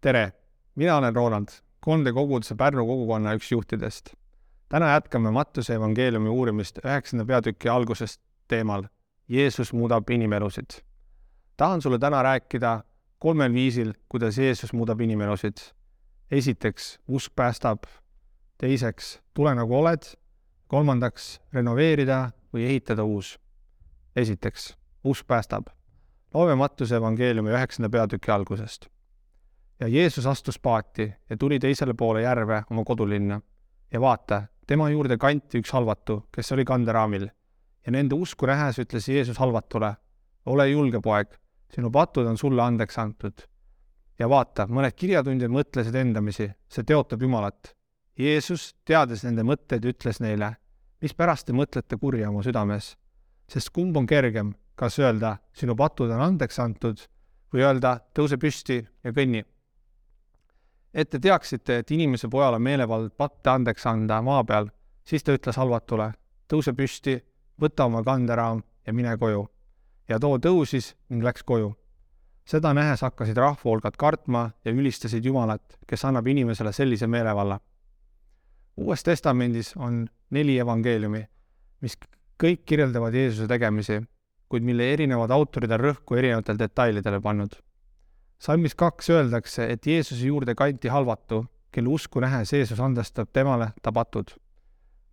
tere, mina olen Roland, 3D koguduse Pärnu kogukonna üks juhtidest. täna jätkame Mattuse evangeeliumi uurimist üheksanda peatüki algusest teemal Jeesus muudab inimelusid. tahan sulle täna rääkida kolmel viisil, kuidas Jeesus muudab inimelusid. esiteks, usk päästab, teiseks, tule nagu oled, kolmandaks, renoveerida või ehitada uus. esiteks, usk päästab. loeme Mattuse evangeeliumi üheksanda peatüki algusest ja Jeesus astus paati ja tuli teisele poole järve oma kodulinna. ja vaata, tema juurde kanti üks halvatu, kes oli kanderaamil. ja nende usku nähes ütles Jeesus halvatule, ole julge, poeg, sinu patud on sulle andeks antud. ja vaata, mõned kirjatundjad mõtlesid endamisi, see teotab Jumalat. Jeesus, teades nende mõtteid, ütles neile, mispärast te mõtlete kurja oma südames? sest kumb on kergem, kas öelda, sinu patud on andeks antud või öelda, tõuse püsti ja kõnni et te teaksite, et inimese pojal on meelevald patte andeks anda maa peal, siis ta ütles halvatule, tõuse püsti, võta oma kanderaam ja mine koju. ja too tõusis ning läks koju. seda nähes hakkasid rahvahulgad kartma ja ülistasid Jumalat, kes annab inimesele sellise meelevalla. uues Testamendis on neli evangeeliumi, mis kõik kirjeldavad Jeesuse tegemisi, kuid mille erinevad autorid on rõhku erinevatele detailidele pannud salmis kaks öeldakse, et Jeesuse juurde kanti halvatu, kelle usku nähes Jeesus andestab temale ta patud.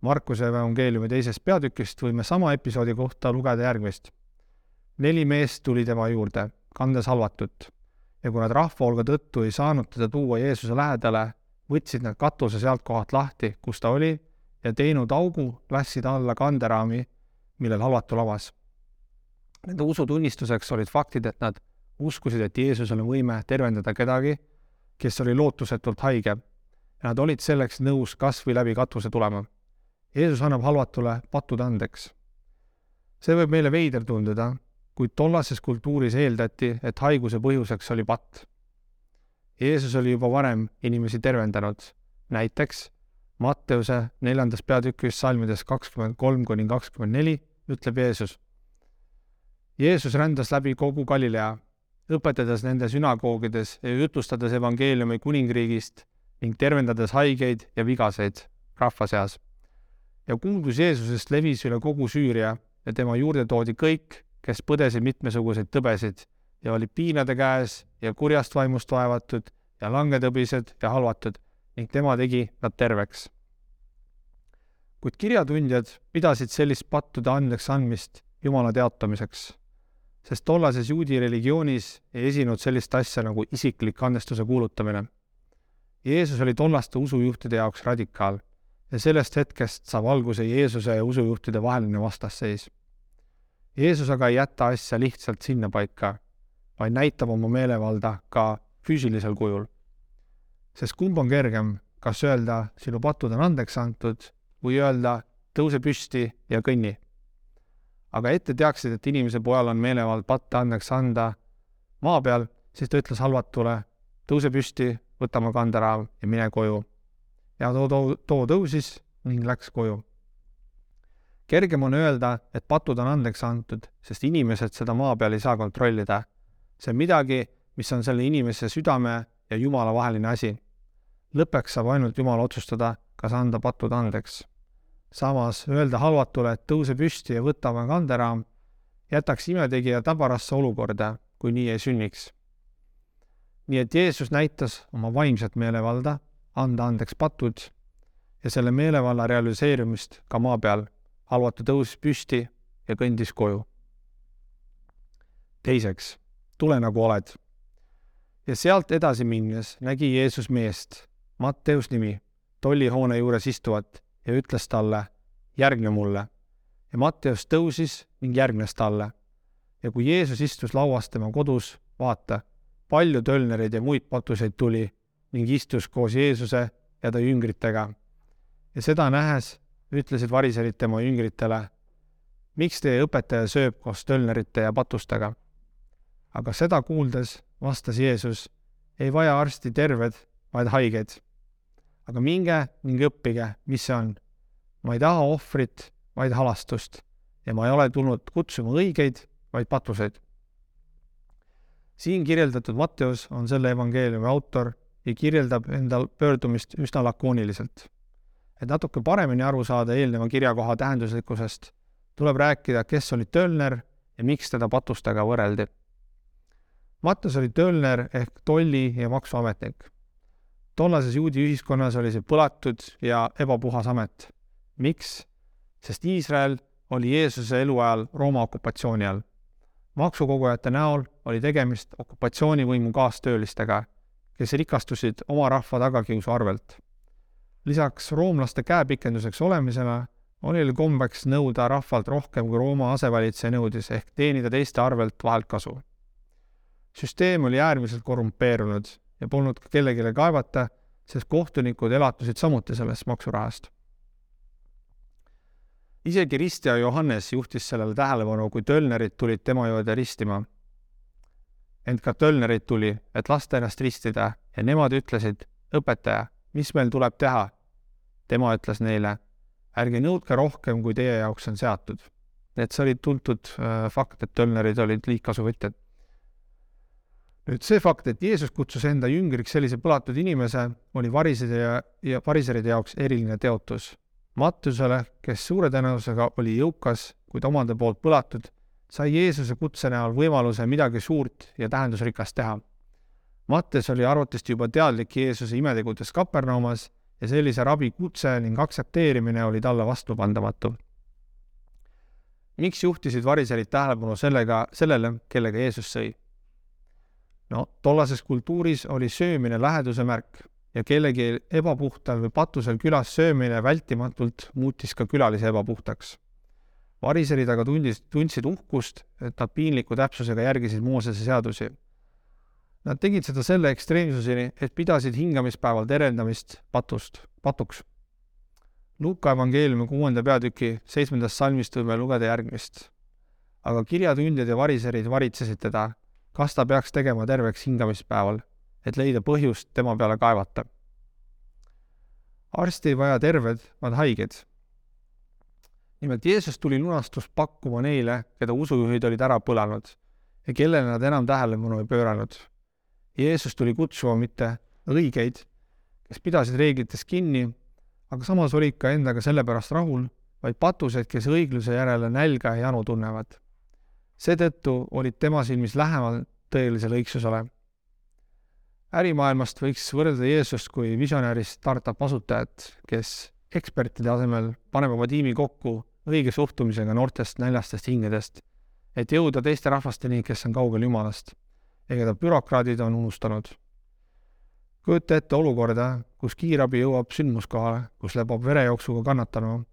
Markuse evangeeliumi teisest peatükist võime sama episoodi kohta lugeda järgmist. neli meest tuli tema juurde, kandes halvatut, ja kui nad rahvaolga tõttu ei saanud teda tuua Jeesuse lähedale, võtsid nad katuse sealt kohalt lahti, kus ta oli, ja teinud augu, lasid alla kanderaami, millel halvatu lavas. Nende usutunnistuseks olid faktid, et nad uskusid, et Jeesusel on võime tervendada kedagi, kes oli lootusetult haige nad olid selleks nõus kas või läbi katuse tulema. Jeesus annab halvatule patud andeks. see võib meile veider tunduda, kuid tollases kultuuris eeldati, et haiguse põhjuseks oli patt. Jeesus oli juba varem inimesi tervendanud, näiteks Matteuse neljandas peatükis salmides kakskümmend kolm kuni kakskümmend neli ütleb Jeesus. Jeesus rändas läbi kogu Galilea õpetades nende sünagoogides ja jutustades evangeeliumi kuningriigist ning tervendades haigeid ja vigaseid rahva seas. ja kuuldus Jeesusest levis üle kogu Süüria ja tema juurde toodi kõik, kes põdesid mitmesuguseid tõbesid ja olid piinade käes ja kurjast vaimust vaevatud ja langetõbised ja halvatud ning tema tegi nad terveks. kuid kirjatundjad pidasid sellist pattude andeks andmist Jumala teatamiseks sest tollases juudi religioonis ei esinud sellist asja nagu isiklik andestuse kuulutamine. Jeesus oli tollaste usujuhtide jaoks radikaal ja sellest hetkest saab alguse Jeesuse ja usujuhtide vaheline vastasseis. Jeesus aga ei jäta asja lihtsalt sinnapaika, vaid näitab oma meelevalda ka füüsilisel kujul. sest kumb on kergem, kas öelda, sinu patud on andeks antud või öelda, tõuse püsti ja kõnni aga ette teaksid, et inimese pojal on meelevald patte andeks anda maa peal, siis ta ütles halvatule, tõuse püsti, võta oma kanderaam ja mine koju. ja too, too, too tõusis ning läks koju. kergem on öelda, et patud on andeks antud, sest inimesed seda maa peal ei saa kontrollida. see on midagi, mis on selle inimese südame ja Jumala vaheline asi. lõppeks saab ainult Jumal otsustada, kas anda patud andeks samas öelda halvatule, et tõuse püsti ja võta oma kanderaam, jätaks imetegija tabarasse olukorda, kui nii ei sünniks. nii et Jeesus näitas oma vaimset meelevalda, anda andeks patud ja selle meelevalla realiseerumist ka maa peal. halvatu tõusis püsti ja kõndis koju. teiseks, tule nagu oled. ja sealt edasi minnes nägi Jeesus meest, Matteus nimi, tollihoone juures istuvat ja ütles talle, järgne mulle. ja Matteus tõusis ning järgnes talle. ja kui Jeesus istus lauas tema kodus, vaata, palju tölnereid ja muid patuseid tuli ning istus koos Jeesuse ja ta jüngritega. ja seda nähes ütlesid variserid tema jüngritele, miks teie õpetaja sööb koos tölnerite ja patustega? aga seda kuuldes vastas Jeesus, ei vaja arsti terved, vaid haiged aga minge ning õppige, mis see on. ma ei taha ohvrit, vaid halastust ja ma ei ole tulnud kutsuma õigeid, vaid patuseid. siin kirjeldatud Matteus on selle evangeeliumi autor ja kirjeldab enda pöördumist üsna lakooniliselt. et natuke paremini aru saada eelneva kirjakoha tähenduslikkusest, tuleb rääkida, kes oli Tölner ja miks teda patustega võrreldi. Matteus oli Tölner ehk tolli- ja maksuametnik. Tollases juudi ühiskonnas oli see põlatud ja ebapuhas amet. miks? sest Iisrael oli Jeesuse eluajal Rooma okupatsiooni all. maksukogujate näol oli tegemist okupatsioonivõimu kaastöölistega, kes rikastusid oma rahva tagakiusu arvelt. lisaks roomlaste käepikenduseks olemisele oli neil kombeks nõuda rahvalt rohkem, kui Rooma asevalitseja nõudis, ehk teenida teiste arvelt vahelt kasu. süsteem oli äärmiselt korrumpeerunud ja polnud kellelegi kaevata, sest kohtunikud elatusid samuti sellest maksurahast isegi ristja Johannes juhtis sellele tähelepanu, kui tölnerid tulid tema juurde ristima. ent ka tölnerid tuli, et lasta ennast ristida ja nemad ütlesid, õpetaja, mis meil tuleb teha? tema ütles neile, ärge nõudke rohkem, kui teie jaoks on seatud. et see oli tuntud äh, fakt, et tölnerid olid liigkasuvõtjad. Nüüd see fakt, et Jeesus kutsus enda jüngriks sellise põlatud inimese, oli variside ja, ja variseride jaoks eriline teotus Mattusele, kes suure tõenäosusega oli jõukas, kuid omade poolt põlatud, sai Jeesuse kutse näol võimaluse midagi suurt ja tähendusrikast teha. Mattes oli arvatavasti juba teadlik Jeesuse imetegudest Kapernaumas ja sellise rabi kutse ning aktsepteerimine oli talle vastupandamatu. miks juhtisid variserid tähelepanu sellega, sellele, kellega Jeesus sõi? No tollases kultuuris oli söömine läheduse märk ja kellegi ebapuhtal või patusel külas söömine vältimatult muutis ka külalise ebapuhtaks. variserid aga tundis, tundsid uhkust, et nad piinliku täpsusega järgisid Moosese seadusi. Nad tegid seda selle ekstreemsuseni, et pidasid hingamispäeval terendamist patust, patuks. Luka evangeeliumi kuuenda peatüki seitsmendast salmist võime lugeda järgmist. aga kirjatundjad ja variserid varitsesid teda, kas ta peaks tegema terveks hingamispäeval et leida põhjust tema peale kaevata. arsti ei vaja terved, vaid haiged. nimelt Jeesus tuli lunastust pakkuma neile, keda usujuhid olid ära põlanud ja kellele nad enam tähelepanu ei pööranud. Jeesus tuli kutsuma mitte õigeid, kes pidasid reeglitest kinni, aga samas olid ka endaga sellepärast rahul, vaid patused, kes õigluse järele nälga ja janu tunnevad. Seetõttu olid tema silmis lähemal tõelisele õigsusele ärimaailmast võiks võrrelda Jeesust kui visionäärist startup asutajat, kes ekspertide asemel paneb oma tiimi kokku õige suhtumisega noortest näljastest hingedest, et jõuda teiste rahvasteni, kes on kaugel Jumalast. Ja keda bürokraadid on unustanud. kujuta ette olukorda, kus kiirabi jõuab sündmuskohale, kus lebab verejooksuga kannatanu.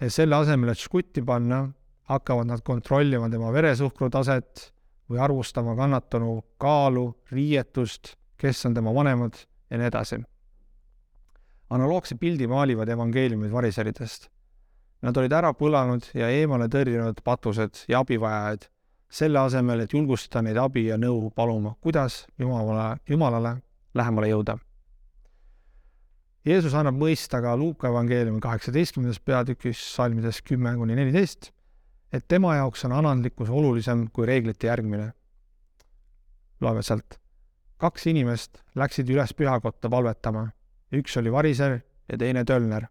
Ja selle asemel, et žgutti panna, hakkavad nad kontrollima tema veresuhkru taset või arvustama kannatanu kaalu, riietust kes on tema vanemad ja nii edasi. analoogse pildi maalivad evangeeliumid variseridest. Nad olid ära põlanud ja eemale tõrjunud patused ja abivajajaid, selle asemel, et julgustada neid abi ja nõu paluma, kuidas Jumalale, Jumalale lähemale jõuda. Jeesus annab mõista ka Luuka evangeeliumi kaheksateistkümnendas peatükis, salmides kümme kuni neliteist, et tema jaoks on anandlikkus olulisem kui reeglite järgmine. loeme sealt kaks inimest läksid üles pühakotta palvetama. üks oli variser ja teine tölner.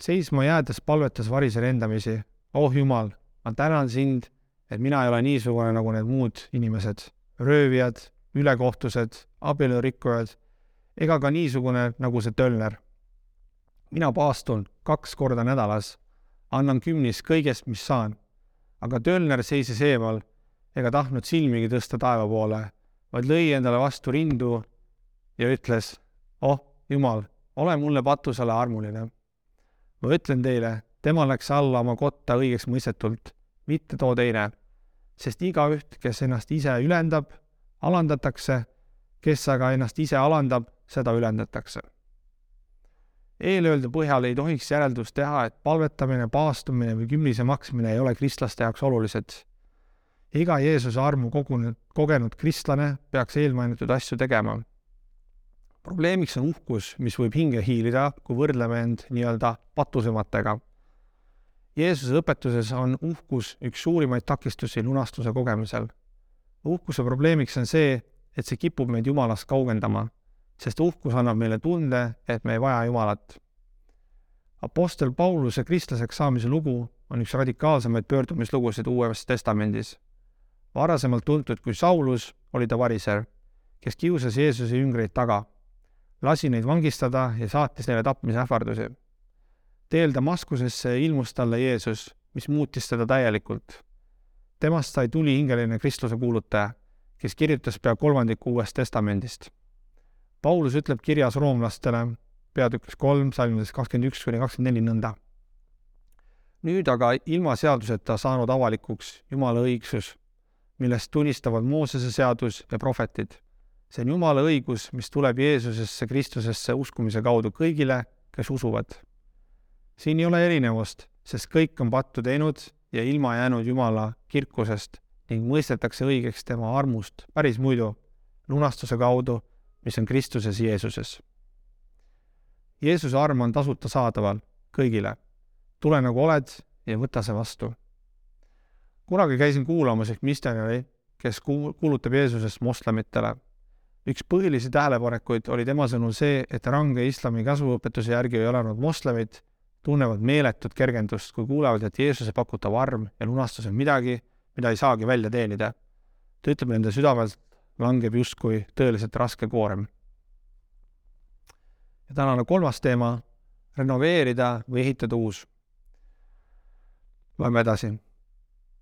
seisma jäädes palvetas variser endamisi. oh Jumal, ma tänan sind, et mina ei ole niisugune nagu need muud inimesed, röövijad, ülekohtused, abielurikkujad ega ka niisugune nagu see tölner. mina paastun kaks korda nädalas, annan kümnis kõigest, mis saan. aga tölner seisis eemal ega tahtnud silmigi tõsta taeva poole vaid lõi endale vastu rindu ja ütles, oh Jumal, ole mulle patusele armuline. ma ütlen teile, tema läks alla oma kotta õigeks mõistetult, mitte too teine, sest igaüht, kes ennast ise ülendab, alandatakse, kes aga ennast ise alandab, seda ülendatakse. Eelöeldu põhjal ei tohiks järeldust teha, et palvetamine, paastumine või kümnise maksmine ei ole kristlaste jaoks olulised iga Jeesuse armu kogunud, kogenud kristlane peaks eelmainitud asju tegema. probleemiks on uhkus, mis võib hinge hiilida, kui võrdleme end nii-öelda patusematega. Jeesuse õpetuses on uhkus üks suurimaid takistusi lunastuse kogemisel. uhkuse probleemiks on see, et see kipub meid Jumalast kaugendama, sest uhkus annab meile tunde, et me ei vaja Jumalat. Apostel Pauluse kristlaseks saamise lugu on üks radikaalsemaid pöördumislugusid Uues Testamendis. varasemalt tuntud kui Saulus, oli ta variser, kes kiusas Jeesuse jüngreid taga, lasi neid vangistada ja saatis neile tapmisähvardusi. teel Damaskusesse ilmus talle Jeesus, mis muutis teda täielikult. temast sai tulihingeline kristluse kuulutaja, kes kirjutas pea kolmandiku Uuest Testamendist. Paulus ütleb kirjas roomlastele peatükis kolm, salmides kakskümmend üks kuni kakskümmend neli nõnda nüüd aga ilma seaduseta saanud avalikuks Jumala õigsus, millest tunnistavad Moosese seadus ja prohvetid. see on Jumala õigus, mis tuleb Jeesusesse Kristusesse uskumise kaudu kõigile, kes usuvad. siin ei ole erinevust, sest kõik on pattu teinud ja ilma jäänud Jumala kirkusest ning mõistetakse õigeks tema armust päris muidu, lunastuse kaudu, mis on Kristuses Jeesuses. Jeesuse arm on tasuta saadaval kõigile tule nagu oled ja võta see vastu. kunagi käisin kuulamas ehk missionäri, kes kuulutab Jeesusest moslemitele. üks põhilisi tähelepanekuid oli tema sõnul see, et range islami käsuõpetuse järgi elanud moslemid tunnevad meeletut kergendust, kui kuulevad, et Jeesuse pakutav arm ja lunastus on midagi, mida ei saagi välja teenida. ta ütleb, nende südamelt langeb justkui tõeliselt raske koorem. ja tänane kolmas teema, renoveerida või ehitada uus Loeme edasi.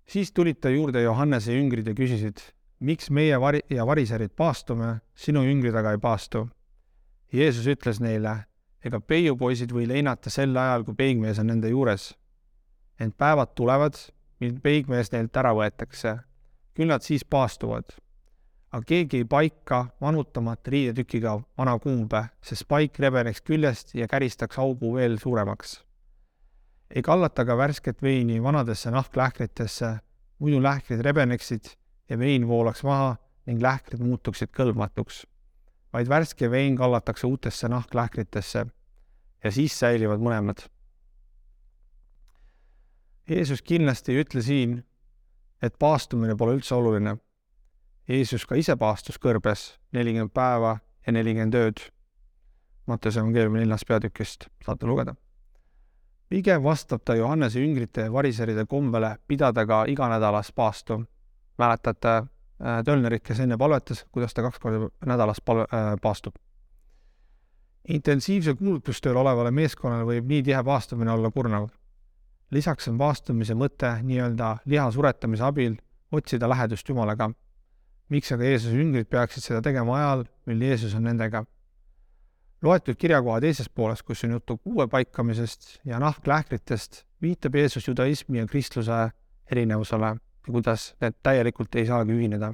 siis tulid ta juurde Johannese jüngrid ja küsisid, miks meie vari- ja variserid paastume, sinu jüngrid aga ei paastu. Jeesus ütles neile, ega peiupoisid või leinata sel ajal, kui peigmees on nende juures. ent päevad tulevad, mil peigmees neilt ära võetakse. küll nad siis paastuvad. Aga keegi ei paika vanutamata riidetükiga vana kuumbe, sest paik rebeneks küljest ja käristaks augu veel suuremaks ei kallata ka värsket veini vanadesse nahklähkritesse, muidu lähkrid rebeneksid ja vein voolaks maha ning lähkrid muutuksid kõlbmatuks. vaid värske vein kallatakse uutesse nahklähkritesse ja siis säilivad mõlemad. Jeesus kindlasti ei ütle siin, et paastumine pole üldse oluline. Jeesus ka ise paastus kõrbes nelikümmend päeva ja nelikümmend ööd. Mattiuse evangeeliumi neljast peatükist saate lugeda pigem vastab ta Johannese jüngrite ja variseride kombele pidada ka iganädalast paastu. mäletate äh, Tölnerit, kes enne palvetas, kuidas ta kaks korda nädalas palve äh,, paastub? intensiivse kuulutustööl olevale meeskonnale võib nii tihe paastumine olla kurnav. lisaks on paastumise mõte nii-öelda liha suretamise abil otsida lähedust Jumalaga. Miks aga Jeesuse jüngrid peaksid seda tegema ajal, mil Jeesus on nendega? loetud kirjakoha teises pooles, kus on juttu kuue paikamisest ja nahklähkritest, viitab Jeesus judaismi ja kristluse erinevusele ja kuidas need täielikult ei saagi ühineda.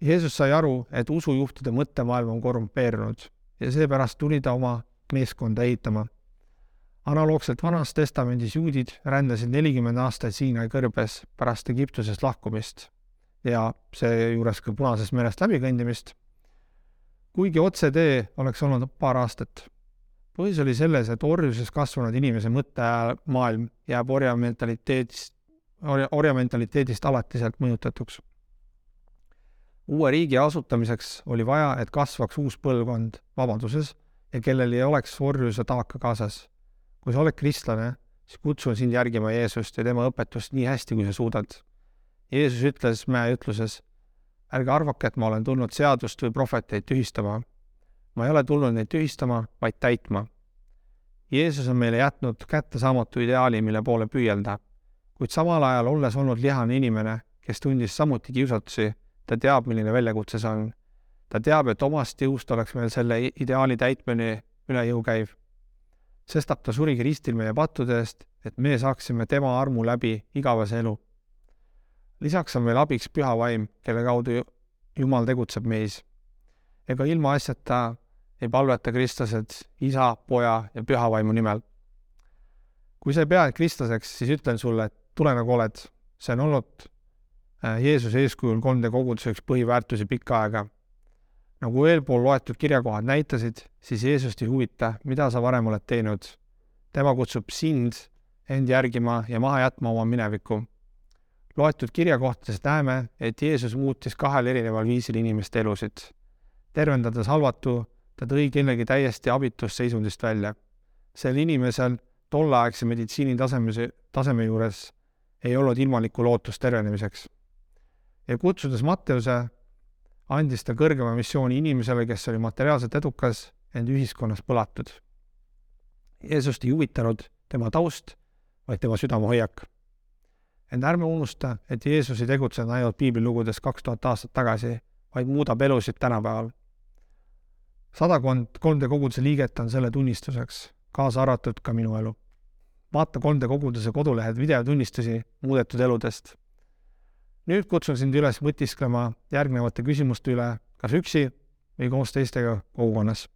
Jeesus sai aru, et usujuhtide mõttemaailm on korrumpeerunud ja seepärast tuli ta oma meeskonda ehitama. analoogselt Vanas Testamendis juudid rändasid nelikümmend aastat Siinai kõrbes pärast Egiptusest lahkumist ja seejuures ka Punasest merest läbikõndimist kuigi otsetee oleks olnud paar aastat. põhjus oli selles, et orjuses kasvanud inimese mõttemaailm jääb orja mentaliteedist, orja, mentaliteedist alatiselt mõjutatuks. uue riigi asutamiseks oli vaja, et kasvaks uus põlvkond vabaduses ja kellel ei oleks orjuse taaka kaasas. kui sa oled kristlane, siis kutsun sind järgima Jeesust ja tema õpetust nii hästi, kui sa suudad. Jeesus ütles mäeütluses ärge arvake, et ma olen tulnud seadust või prohveteid tühistama. ma ei ole tulnud neid tühistama, vaid täitma. Jeesus on meile jätnud kättesaamatu ideaali, mille poole püüelda, kuid samal ajal olles olnud lihane inimene, kes tundis samuti kiusatusi, ta teab, milline väljakutse see on. ta teab, et omast jõust oleks meil selle ideaali täitmine üle jõu käiv. sestap ta surigi ristil meie pattude eest, et me saaksime tema armu läbi igavese elu lisaks on meil abiks püha vaim, kelle kaudu Jumal tegutseb meis. ega ilmaasjata ei palveta kristlased isa, poja ja püha vaimu nimel. kui sa ei pea kristlaseks, siis ütlen sulle, et tule nagu oled. see on olnud äh, Jeesuse eeskujul 3D koguduse üks põhiväärtusi pikka aega. nagu eelpool loetud kirjakohad näitasid, siis Jeesust ei huvita, mida sa varem oled teinud. tema kutsub sind end järgima ja maha jätma oma minevikku loetud kirjakohtadest näeme, et Jeesus muutis kahel erineval viisil inimeste elusid. tervendades halvatu, ta tõi kellegi täiesti abitust seisundist välja. sel inimesel tolleaegse meditsiini tasemise, taseme juures ei olnud ilmalikku lootust tervenemiseks. ja kutsudes Matteuse, andis ta kõrgema missiooni inimesele, kes oli materiaalselt edukas, ent ühiskonnas põlatud. Jeesust ei huvitanud tema taust, vaid tema südamehoiak ent ärme unusta, et Jeesus ei tegutsenud ainult piiblilugudes kaks tuhat aastat tagasi, vaid muudab elusid tänapäeval. sadakond 3D koguduse liiget on selle tunnistuseks, kaasa arvatud ka minu elu. vaata 3D koguduse kodulehel videotunnistusi muudetud eludest. nüüd kutsun sind üles mõtisklema järgnevate küsimuste üle, kas üksi või koos teistega kogukonnas